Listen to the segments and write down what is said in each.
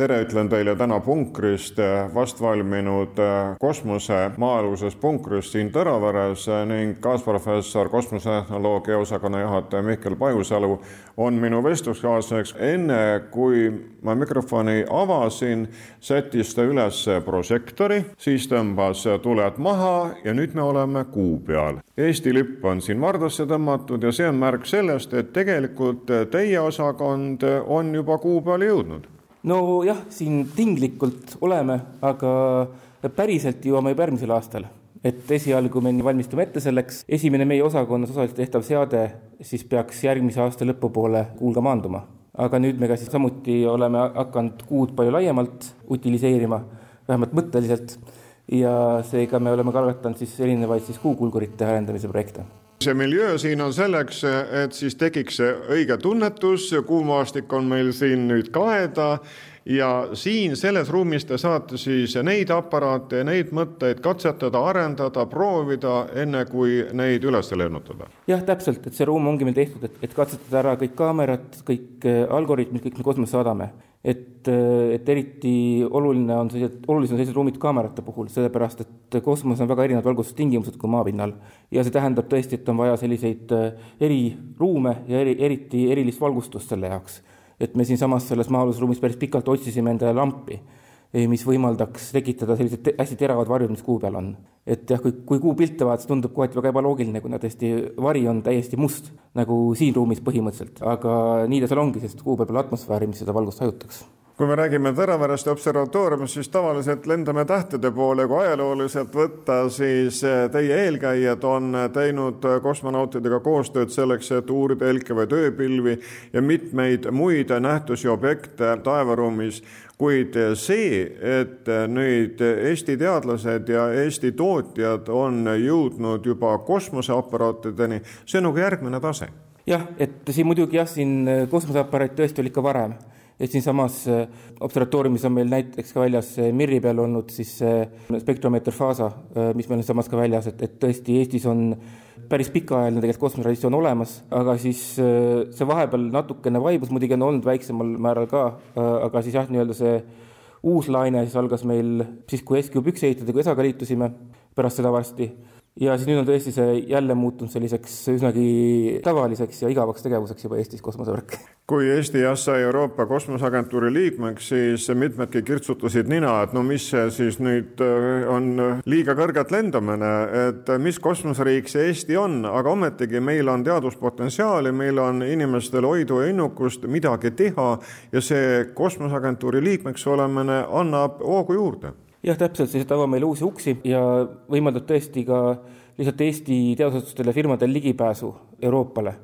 tere, ütlen teile täna punkrist, vastvalminud äh, kosmose maa-aluses punkrist siin Tõraveres ning kaasprofessor kosmosetehnoloogia osakonna juhataja Mihkel Pajusalu on minu vestluskaaslaseks. enne kui ma mikrofoni avasin, sättis ta üles prožektori, siis tõmbas tuled maha ja nüüd me oleme kuu peal. Eesti lipp on siin vardasse tõmmatud ja see on märk sellest, et tegelikult teie osakond on juba kuu peale jõudnud nojah, siin tinglikult oleme, aga päriselt jõuame juba järgmisel aastal. et esialgu me valmistume ette selleks, esimene meie osakonnas osaliselt tehtav seade siis peaks järgmise aasta lõpupoole kuulga maanduma. aga nüüd me ka siis samuti oleme hakanud kuud palju laiemalt utiliseerima, vähemalt mõtteliselt, ja seega me oleme ka algatanud siis erinevaid siis kuukulgurite arendamise projekte see miljöö siin on selleks, et siis tekiks see õige tunnetus, kuumaastik on meil siin nüüd kaeda ja siin selles ruumis te saate siis neid aparaate ja neid mõtteid katsetada, arendada, proovida, enne kui neid üles lennutada. jah, täpselt, et see ruum ongi meil tehtud, et, et katsetada ära kõik kaamerad, kõik äh, algoritmid, kõik me kosmosesse saadame et, et eriti oluline on sellised, olulised on sellised ruumid kaamerate puhul, sellepärast et kosmoses on väga erinevad valgustustingimused kui maapinnal. ja see tähendab tõesti, et on vaja selliseid äh, eriruume ja eri, eriti erilist valgustust selle jaoks. Et me siinsamas selles maa-alusruumis päris pikalt otsisime endale lampi Eh, mis võimaldaks tekitada sellised te hästi teravad varjud, mis kuu peal on. et jah, kui, kui kuu pilte vaatad, tundub kohati väga ebaloogiline, kuna tõesti vari on täiesti must, nagu siin ruumis põhimõtteliselt, aga nii ta seal ongi, sest kuu peal pole atmosfääri, mis seda valgust hajutaks kui me räägime Tõraverest observatooriumist, siis tavaliselt lendame tähtede poole, kui ajalooliselt võtta, siis eh, teie eelkäijad on teinud kosmonautidega koostööd selleks, et uurida helkevaid ööpilvi ja mitmeid muid nähtusi, objekte taevaruumis kuid see, et nüüd Eesti teadlased ja Eesti tootjad on jõudnud juba kosmoseaparaatideni, see on nagu järgmine tase. jah, et siin muidugi jah, siin kosmoseaparaat tõesti oli ikka varem et siinsamas äh, observatooriumis on meil näiteks ka väljas Mirri peal olnud siis spektromeeter Faasa, äh, mis meil on samas ka väljas, et, et tõesti Eestis on päris pikaajaline tegelikult kosmosetraditsioon olemas, aga siis äh, see vahepeal natukene vaibus, muidugi on olnud väiksemal määral ka, aga siis jah, nii-öelda see uus laine siis algas meil siis, kui SQ üks ehitati, kui ESA-ga liitusime, pärast seda varsti ja siis nüüd on tõesti see jälle muutunud selliseks üsnagi tavaliseks ja igavaks tegevuseks juba Eestis kosmosevärk. kui Eesti jah sai Euroopa Kosmoseagentuuri liikmeks, siis mitmedki kirtsutasid nina, et no mis see siis nüüd äh, on liiga kõrgelt lendamine, et mis kosmoseriik see Eesti on, aga ometigi meil on teaduspotentsiaali, meil on inimestel hoidu ja innukust midagi teha ja see Kosmoseagentuuri liikmeks olemine annab hoogu juurde jah, täpselt, see avab meile uusi uksi ja võimaldab tõesti ka lihtsalt Eesti teadusasutustele, firmadel ligipääsu Euroopale.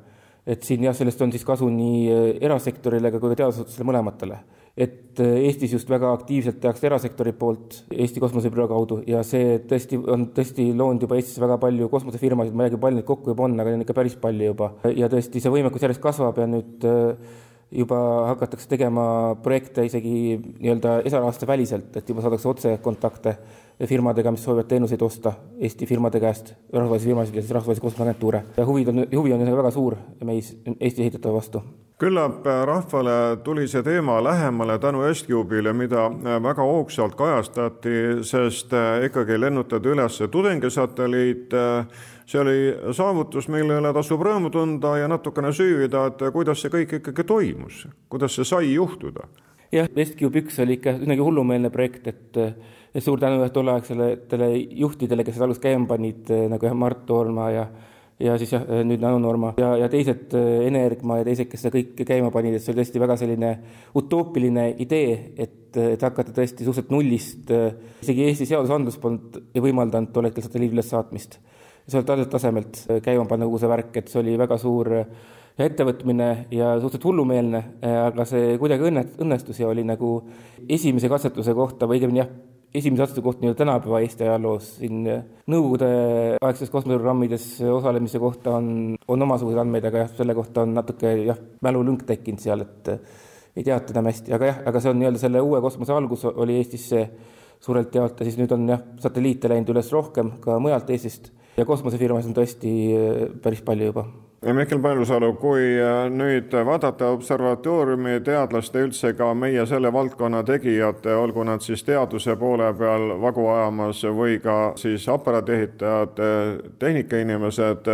et siin jah, sellest on siis kasu nii äh, erasektorile kui ka teadusasutustele mõlematele. et äh, Eestis just väga aktiivselt tehakse erasektori poolt Eesti Kosmosebüroo kaudu ja see tõesti on tõesti loonud juba Eestisse väga palju kosmosefirmasid, ma ei räägi, palju neid kokku juba on, aga neid on ikka päris palju juba ja tõesti, see võimekus järjest kasvab ja nüüd äh, juba hakatakse tegema projekte isegi nii-öelda esarahaste väliselt, et juba saadakse otsekontakte firmadega, mis soovivad teenuseid osta Eesti firmade käest, rahvusvahelisi firmasid ja siis rahvusvahelisi kosmoseagentuure. ja huvid on, huvi on väga suur meis Eesti ehitatava vastu. küllap rahvale tuli see teema lähemale tänu Estcube'ile, mida väga hoogsalt kajastati, sest ikkagi lennutati üles tudengisatelliit see oli saavutus, mille üle tasub rõõmu tunda ja natukene süüvida, et kuidas see kõik ikkagi toimus, kuidas see sai juhtuda? Jah, Westcube üks oli ikka üsnagi hullumeelne projekt, et et suur tänu tolleaegsetele juhtidele, kes seda alguses käima panid, nagu jah, Mart Toorma ja ja siis jah, nüüd Anu Norma ja, ja teised, Energma ja teised, kes seda kõike käima panid, et see oli tõesti väga selline utoopiline idee, et, et hakata tõesti suhteliselt nullist, isegi Eesti seadusandlus polnud ei võimaldanud tol hetkel satelliidi ülessaatmist sealt tasemelt käima panna kogu see värk, et see oli väga suur ettevõtmine ja suhteliselt hullumeelne, aga see kuidagi õnne, õnnestus ja oli nagu esimese katsetuse kohta või õigemini jah, esimese katsetuse kohta nii-öelda tänapäeva Eesti ajaloos. Siin nõukogudeaegses kosmoseprogrammides osalemise kohta on, on omasuguseid andmeid, aga jah, selle kohta on natuke jah, mälulünk tekkinud seal, et ei teata enam hästi, aga jah, aga see on nii-öelda selle uue kosmose algus oli Eestis see suurelt jaolt ja siis nüüd on jah, satelliite läinud üles rohkem ka mujalt Eestist ja kosmosefirmasid on tõesti päris palju juba Mihkel Paljusalu, kui äh, nüüd vaadata observatooriumi teadlaste, üldse ka meie selle valdkonna tegijate, olgu nad siis teaduse poole peal vagu ajamas või ka siis aparaadiehitajad, tehnikainimesed,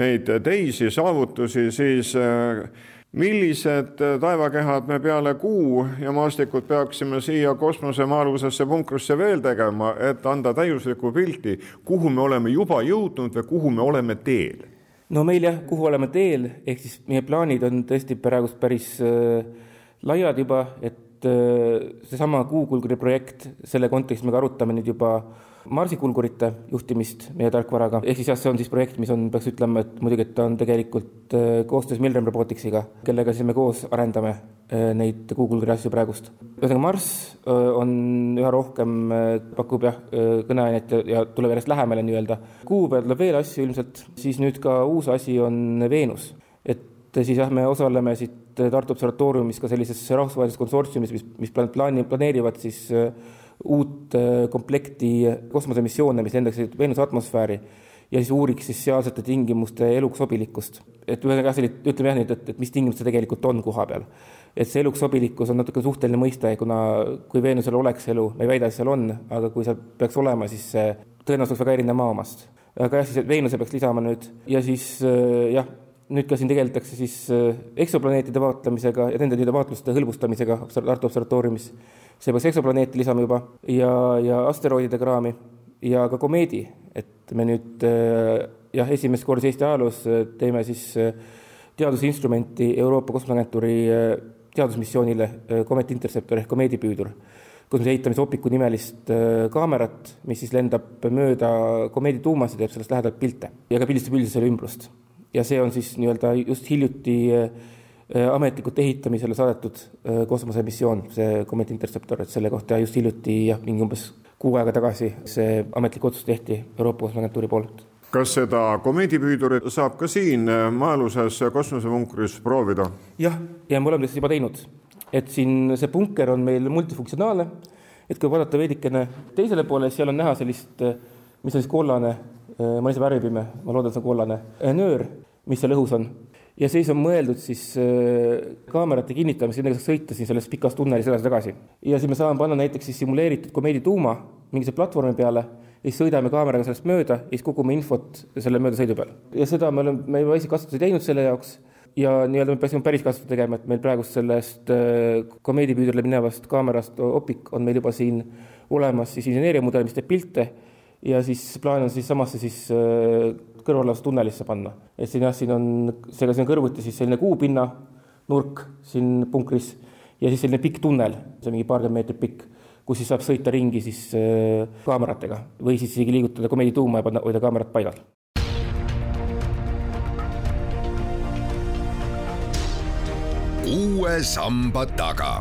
neid teisi saavutusi, siis äh, millised taevakehad me peale Kuu ja maastikud peaksime siia kosmosemaalusesse punkrisse veel tegema, et anda täiuslikku pilti, kuhu me oleme juba jõudnud või kuhu me oleme teel no meil jah, kuhu oleme teel, ehk siis meie plaanid on tõesti praegust päris äh, laiad juba, et äh, seesama Kuukulgri projekt, selle kontekstis me ka arutame nüüd juba marsikulgurite juhtimist meie tarkvaraga, ehk siis jah, see on siis projekt, mis on, peaks ütlema, et muidugi, et ta on tegelikult äh, koostöös Milrem Roboticsiga, kellega siis me koos arendame äh, neid Google'i asju praegust. ühesõnaga, Marss äh, on üha rohkem, pakub jah, kõneainet ja, ja tuleb järjest lähemale nii-öelda. Kuu peal tuleb veel asju ilmselt, siis nüüd ka uus asi on Veenus. et siis jah, me osaleme siit Tartu Observatooriumis ka sellises rahvusvahelises konsortsiumis, mis, mis plaani, planeerivad siis äh, uut äh, komplekti kosmosemissioone, mis lendaksid Veenuse atmosfääri ja siis uuriks siis sealsete tingimuste eluks sobilikkust. et ühesõnaga jah, selline, ütleme jah nüüd, et, et mis tingimused tegelikult on koha peal. et see eluks sobilikkus on natuke suhteline mõiste, kuna kui Veenusel oleks elu, me ei väida, et seal on, aga kui seal peaks olema, siis see tõenäosus oleks väga erinev Maa omast. aga jah, siis Veenuse peaks lisama nüüd ja siis äh, jah, nüüd ka siin tegeletakse siis äh, eksoplaneetide vaatlemisega ja nende vaatluste hõlbustamisega Tartu Observatooriumis. see peaks eksoplaneete lisama juba ja, ja asteroidide kraami ja ka komeedi, et me nüüd äh, jah, esimest korda Eesti ajaloos äh, teeme siis teadusinstrumenti Euroopa Kosmoseagentuuri teadusmissioonile Comet Interceptor ehk komeedipüüdur, kus me ehitame Sopiku nimelist kaamerat, mis siis lendab mööda komeedi tuumasid ja teeb sellest lähedalt pilte ja ka pildistab selle ümbrust ja see on siis nii-öelda just hiljuti äh, ametlikult ehitamisele saadetud äh, kosmosemissioon, see Comet Interceptor, et selle kohta just hiljuti jah, mingi umbes kuu aega tagasi see ametlik otsus tehti Euroopa Kosmoseagentuuri poolt. kas seda komeedipüüdurit saab ka siin äh, maa-aluses kosmosepunkris proovida? jah, ja me oleme seda juba teinud, et siin see punker on meil multifunktsionaalne, et kui vaadata veidikene teisele poole, siis seal on näha sellist, mis on siis kollane Äh, ma ise värvipime, ma loodan, see on kollane, äh, nöör, mis seal õhus on. ja siis on mõeldud siis äh, kaamerate kinnitamiseks, nendega saaks sõita siin selles pikas tunnelis edasi-tagasi. ja siis me saame panna näiteks siis simuleeritud komeedi tuuma mingise platvormi peale siis sõidame kaameraga sellest mööda ja siis kogume infot selle möödasõidu peal. ja seda me oleme, me juba esikasvatusi teinud selle jaoks ja nii-öelda me peaksime päris kasvatu tegema, et meil praegust sellest komeedipüüdrile minevast kaamerast opik on meil juba siin olemas siis inseneeriamudel, mis teeb pilte ja siis plaan on siis samasse siis äh, kõrvalolevas tunnelisse panna. et siin jah, siin on, seega siin on kõrvuti siis selline kuupinna nurk siin punkris ja siis selline pikk tunnel, see on mingi paarkümmend meetrit pikk, kus siis saab sõita ringi siis äh, kaameratega või siis isegi liigutada komeedi tuuma ja panna, hoida kaamerat paigal. uue samba taga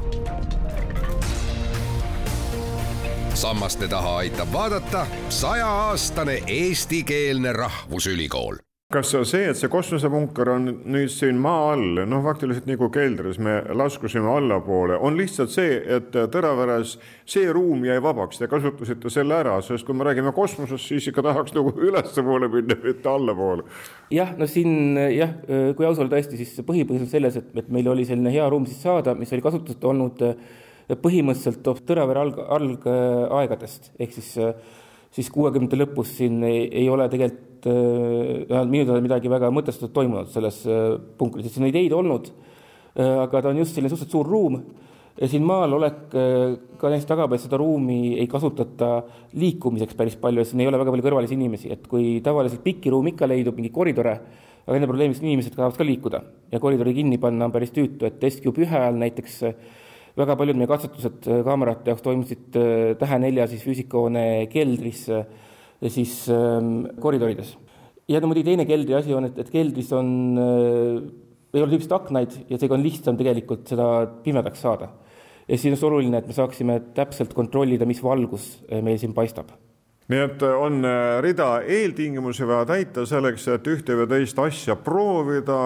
sammaste taha aitab vaadata sajaaastane eestikeelne rahvusülikool. Kas see, et see kosmosepunker on nüüd siin maa all, noh, faktiliselt nagu keldris, me laskusime allapoole, on lihtsalt see, et Tõraveres see ruum jäi vabaks, te kasutasite selle ära, sest kui me räägime kosmosest, siis ikka tahaks nagu ülespoole minna, mitte allapoole. jah, no siin jah, kui aus olla tõesti, siis põhipõhjus on selles, et, et meil oli selline hea ruum siis saada, mis oli kasutuseta olnud põhimõtteliselt Tõravere alg, algaegadest, ehk siis, siis kuuekümnendate lõpus siin ei, ei ole tegelikult vähemalt minu teada midagi väga mõtestatud toimunud selles punkris, et siin on ideid olnud, aga ta on just selline suhteliselt suur ruum. Ja siin maal olek ka näiteks tagab, et seda ruumi ei kasutata liikumiseks päris palju, siin ei ole väga palju kõrvalisi inimesi, et kui tavaliselt pikki ruumi ikka leidub, mingeid koridore, aga nende probleemiks inimesed tahavad ka liikuda. Ja koridori kinni panna on päris tüütu, et SQB ühe ajal näiteks väga paljud meie katsetused äh, kaamerate jaoks toimusid äh, Tähe nelja siis füüsikahoone keldris äh, siis ähm, koridorides. ja no muidugi teine keldri asi on, et, et keldris on ei ole tüüpiliselt aknaid ja seega on lihtsam tegelikult seda pimedaks saada. ja siis on oluline, et me saaksime täpselt kontrollida, mis valgus meil siin paistab nii et äh, on äh, rida eeltingimusi vaja täita selleks, et ühte või teist asja proovida,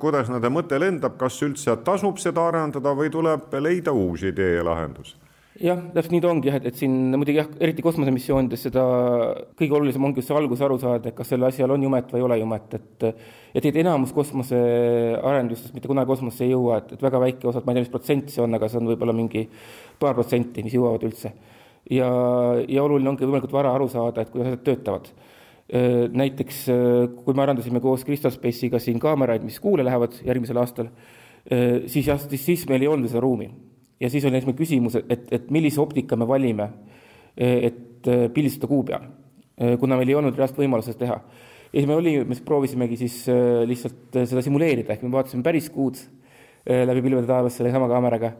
kuidas nende mõte lendab, kas üldse tasub seda arendada või tuleb leida uusi idee ja lahendusi? jah, täpselt nii ta ongi jah, et, et siin muidugi jah, eriti kosmosemissioonides seda kõige olulisem ongi just see alguses aru saada, et kas sellel asjal on jumet või ei ole jumet, et et et enamus kosmosearendustest mitte kunagi kosmosesse ei jõua, et, et väga väike osa, ma ei tea, mis protsent see on, aga see on võib-olla mingi paar protsenti, mis jõuavad üldse. Ja, ja oluline ongi võimalikult vara aru saada, et kuidas asjad töötavad. Näiteks kui me arendasime koos Crystal Space'iga siin kaameraid, mis kuule lähevad järgmisel aastal, siis jah, siis, meil ei olnud seda ruumi ja siis oli esimene küsimus, et, et millise optika me valime, et pildistada kuu peal, kuna meil ei olnud reaalset võimalust seda teha. ja siis me olime, me proovisimegi siis lihtsalt seda simuleerida, ehk me vaatasime päris kuud läbi pilvede taevas selle sama kaameraga,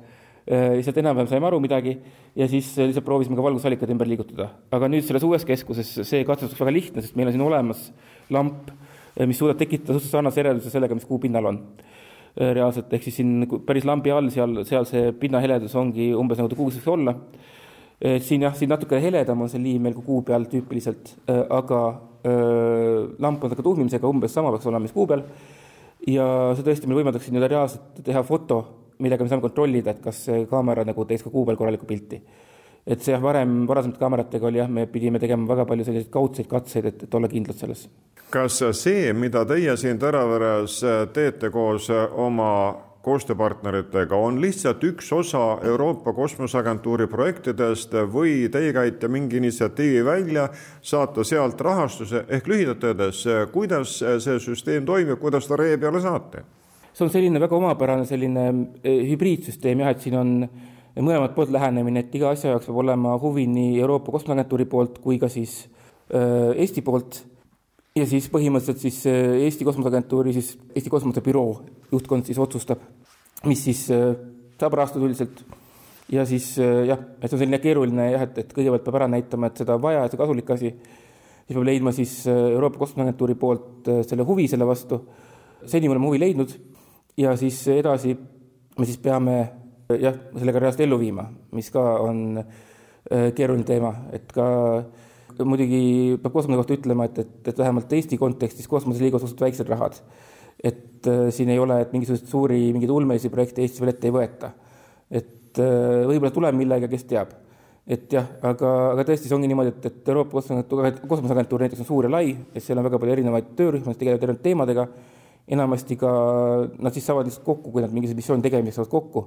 lihtsalt enam-vähem saime aru midagi ja siis lihtsalt proovisime ka valgusallikad ümber liigutada. aga nüüd selles uues keskuses see katsetus väga lihtne, sest meil on siin olemas lamp, mis suudab tekitada suhteliselt sarnase järelduse sellega, mis kuu pinnal on Äh, reaalselt, ehk siis siin päris lambi all, seal, seal see pinnaheledus ongi umbes nagu ta kuus võiks olla. siin jah, siin natuke heledam on see liim meil kui kuu peal tüüpiliselt, äh, aga öö, äh, lamp on ka tuhmimisega umbes sama peaks olema, mis kuu peal. ja see tõesti meil võimaldaks nii-öelda reaalselt teha foto, millega me saame kontrollida, et kas kaamera nagu teeks ka kuu peal korralikku pilti. Et see jah, varem, varasemate kaameratega oli jah, me pidime tegema väga palju selliseid kaudseid katseid, et, et olla kindlad selles. Kas see, mida teie siin Tõraveres teete koos oma koostööpartneritega, on lihtsalt üks osa Euroopa Kosmoseagentuuri projektidest või teie käite mingi initsiatiivi välja, saate sealt rahastuse, ehk lühidalt öeldes, kuidas see süsteem toimib, kuidas ta ree peale saate? See on selline väga omapärane selline eh, hübriidsüsteem jah, et siin on mõlemalt poolt lähenemine, et iga asja jaoks peab olema huvi nii Euroopa Kosmoseagentuuri poolt kui ka siis äh, Eesti poolt ja siis põhimõtteliselt siis äh, Eesti Kosmoseagentuuri, siis Eesti Kosmosebüroo juhtkond siis otsustab, mis siis saab rahastatud üldiselt. ja siis jah, et see on selline keeruline jah, et, et kõigepealt peab ära näitama, et seda on vaja, et see kasulik asi, siis peab leidma siis Euroopa Kosmoseagentuuri poolt selle huvi selle vastu. seni me oleme huvi leidnud ja siis edasi me siis peame jah, sellega reaalselt ellu viima, mis ka on keeruline teema, et ka muidugi peab kosmose kohta ütlema, et, et, et vähemalt Eesti kontekstis kosmoseliigas suhteliselt väiksed rahad. et äh, siin ei ole, et mingisuguseid suuri mingeid ulmelisi projekte Eestis veel ette ei võeta. et äh, võib-olla tuleb millega, kes teab. et jah, aga, aga tõesti, see ongi niimoodi, et, et Euroopa Kosmoseagentuur näiteks on suur ja lai, et seal on väga palju erinevaid töörühmi, kes tegelevad erinevate teemadega, enamasti ka nad siis saavad lihtsalt kokku, kui nad mingisuguse missiooni tegemiseks saavad kokku.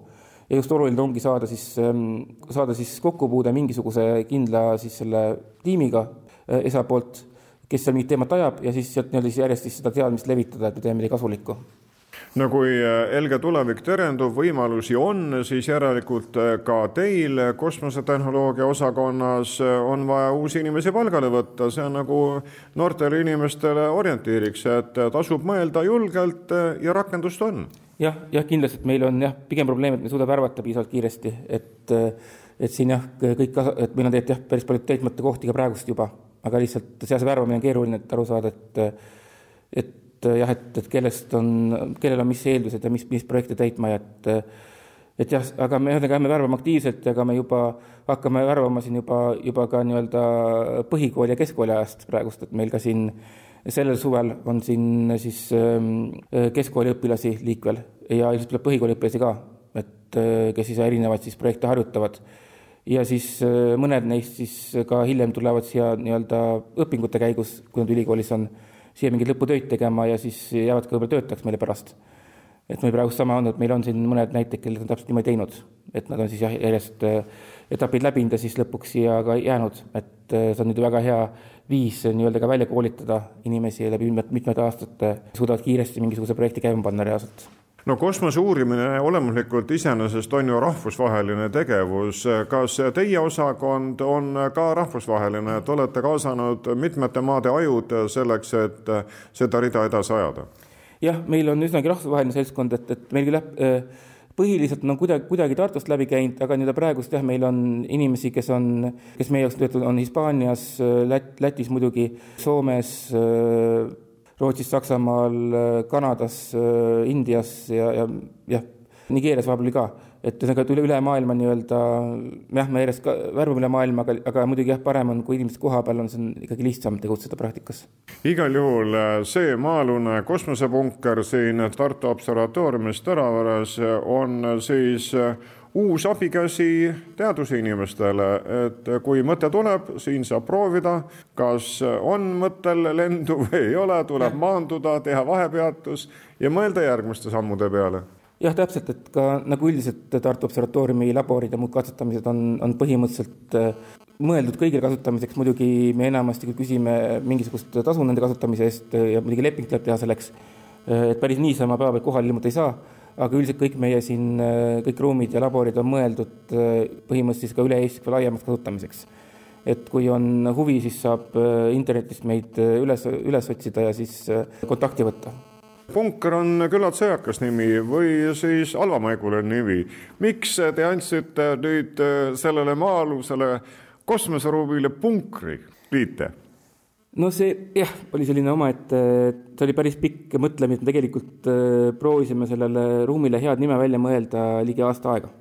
Ja just oluline ongi saada siis, ähm, saada siis kokkupuude mingisuguse kindla siis selle tiimiga äh, ESA poolt, kes seal mingit teemat ajab ja siis sealt nii-öelda siis järjest siis seda teadmist levitada, et me teeme midagi kasulikku no kui äh, Helge tulevik terendub, võimalusi on, siis järelikult äh, ka teil kosmosetehnoloogia osakonnas on vaja uusi inimesi palgale võtta, see on nagu noortele inimestele orientiiriks, et tasub mõelda julgelt ja rakendust on. Jah, jah, kindlasti, et meil on jah, pigem probleem, et me ei suuda värvata piisavalt kiiresti, et et siin jah, kõik, et meil on tegelikult jah, päris palju täitmata kohti ka praegust juba, aga lihtsalt seal see värvamine on keeruline, et aru saada, et et jah, et, et kellest on, kellel on mis eeldused ja mis, mis projekte täitma ja et et jah, aga me ühesõnaga me värvame aktiivselt ja ka me juba hakkame värvama siin juba, juba ka nii-öelda põhikooli ja keskkooli ajast praegust, et meil ka siin sellel suvel on siin siis ähm, äh, keskkooli õpilasi liikvel ja ilmselt tuleb põhikooli õpilasi ka, et äh, kes siis erinevaid siis projekte harjutavad. ja siis äh, mõned neist siis ka hiljem tulevad siia nii-öelda õpingute käigus, kui nad ülikoolis on, siia mingeid lõputöid tegema ja siis jäävad ka võib-olla töötajaks meile pärast. et meil praegu sama on, et meil on siin mõned näited, kellel on täpselt niimoodi teinud, et nad on siis jah, järjest etapid läbinud ja siis lõpuks siia ka jäänud, et see on nüüd väga hea viis nii-öelda ka välja koolitada inimesi läbi mitmed aastate, suudavad kiiresti mingisuguse projekti käima panna reaalselt no kosmose uurimine olemuslikult iseenesest on ju rahvusvaheline tegevus. kas teie osakond on ka rahvusvaheline, et olete kaasanud mitmete maade ajud selleks, et seda rida edasi ajada? jah, meil on üsnagi rahvusvaheline seltskond, et, et meil küll jah põhiliselt on kuidagi, kuidagi Tartust läbi käinud, aga nii-öelda praegust jah, meil on inimesi, kes on, kes meie jaoks töötavad, on Hispaanias, Lät-, Lätis muidugi, Soomes, Rootsis, Saksamaal, Kanadas, Indias ja, ja jah, Nigeerias vahepeal ka et ühesõnaga, et üle, üle maailma nii-öelda, jah, me järjest ka värvame üle maailma, aga, aga muidugi jah, parem on, kui inimesed kohapeal on, see on ikkagi lihtsam tegutseda praktikas. igal juhul äh, see maa-alune kosmosepunker siin Tartu Observatooriumis Tõravares on siis äh, uus abikäsi teadusinimestele, et kui mõte tuleb, siin saab proovida, kas on mõttel lendu või ei ole, tuleb maanduda, teha vahepeatus ja mõelda järgmiste sammude peale. Jah, täpselt, et ka nagu üldiselt Tartu Observatooriumi laborid ja muud katsetamised on, on põhimõtteliselt mõeldud kõigile kasutamiseks, muidugi me enamasti küsime mingisugust tasu nende kasutamise eest ja muidugi leping tuleb teha selleks, et päris niisama päeva pealt kohale ilmuda ei saa, aga üldiselt kõik meie siin, kõik ruumid ja laborid on mõeldud põhimõtteliselt siis ka üle Eesti või laiemaks kasutamiseks. et kui on huvi, siis saab internetist meid üles, üles otsida ja siis kontakti võtta punker on küllalt sõjakas nimi või siis halvamaiguline nimi. miks te andsite nüüd sellele maa-alusele kosmoseruumile punkri liite? No see jah, oli selline omaette, see oli päris pikk mõtlemine, me tegelikult äh, proovisime sellele ruumile head nime välja mõelda ligi aasta aega.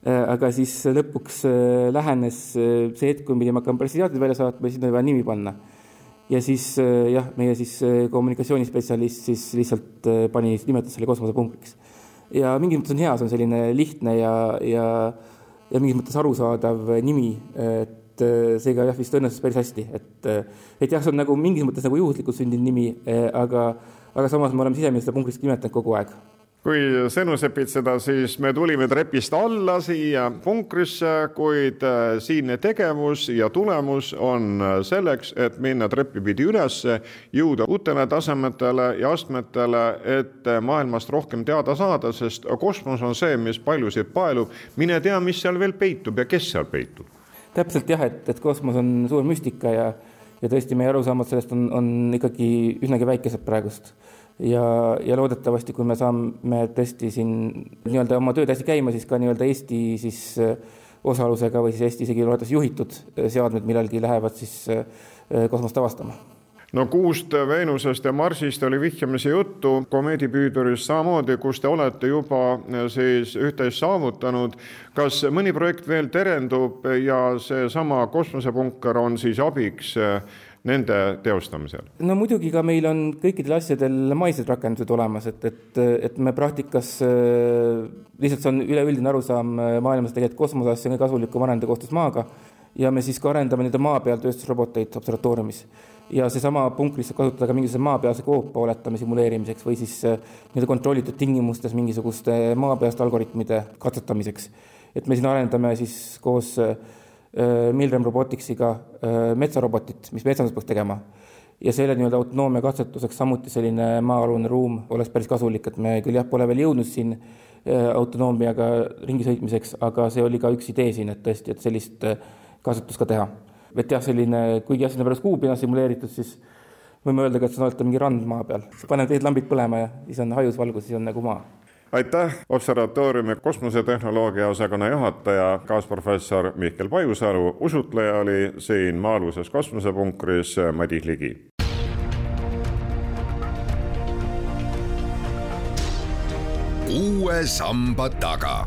Äh, aga siis lõpuks äh, lähenes see hetk, kui me pidime hakkama pressiteateid välja saatma siis oli vaja nimi panna. ja siis jah, meie siis kommunikatsioonispetsialist siis lihtsalt pani, nimetas selle kosmosepunkriks. ja mingis mõttes on hea, see on selline lihtne ja, ja ja mingis mõttes arusaadav nimi, et äh, seega jah, vist õnnestus päris hästi, et äh, et jah, see on nagu mingis mõttes nagu juhuslikult sündinud nimi, äh, aga aga samas me oleme siseministri punkriks nimetanud kogu aeg kui Senu sepitseda, siis me tulime trepist alla siia punkrisse, kuid siinne tegevus ja tulemus on selleks, et minna treppi pidi ülesse, jõuda uutele tasemetele ja astmetele, et maailmast rohkem teada saada, sest kosmos on see, mis paljusid paelub. mine tea, mis seal veel peitub ja kes seal peitub. Täpselt jah, et, et kosmos on suur müstika ja, ja tõesti meie arusaamad sellest on, on ikkagi üsnagi väikesed praegust. Ja, ja loodetavasti, kui me saame tõesti siin nii-öelda oma tööd hästi käima, siis ka nii-öelda Eesti siis äh, osalusega või siis Eesti isegi loodetavasti juhitud äh, seadmed millalgi lähevad siis äh, kosmost avastama no Kuust, Veenusest ja Marsist oli vihjamisi juttu, komeedipüüduris samamoodi, kus te olete juba siis üht-teist saavutanud. kas mõni projekt veel terendub ja seesama kosmosepunker on siis abiks nende teostamisel? no muidugi ka meil on kõikidel asjadel maised rakendused olemas, et, et, et me praktikas äh, lihtsalt see on üleüldine arusaam maailmas tegelikult kosmoseasja on kõige kasulikum arendada koostöös maaga ja me siis ka arendame nii-öelda maa peal tööstusroboteid observatooriumis ja seesama punkris saab kasutada ka mingisuguse maapealse koopa oletame simuleerimiseks või siis äh, nii-öelda kontrollitud tingimustes mingisuguste maapealste algoritmide katsetamiseks. et me siin arendame siis koos äh, Äh, Milrem Roboticsiga äh, metsarobotit, mis metsandust peaks tegema. ja selle nii-öelda autonoomia katsetuseks samuti selline maa-alune ruum oleks päris kasulik, et me küll jah, pole veel jõudnud siin äh, autonoomiaga ringi sõitmiseks, aga see oli ka üks idee siin, et tõesti, et sellist katsetust ka teha. Et jah, selline, kuigi jah, sinna pärast kuupinna simuleeritud, siis võime öelda ka, et see on olete mingi rand maa peal, paneme teised lambid põlema ja siis on hajus valgus, siis on nagu maa aitäh, observatooriumi kosmosetehnoloogia osakonna juhataja, kaasprofessor Mihkel Pajusalu. usutleja oli siin maa-aluses kosmosepunkris Madis Ligi. uue samba taga.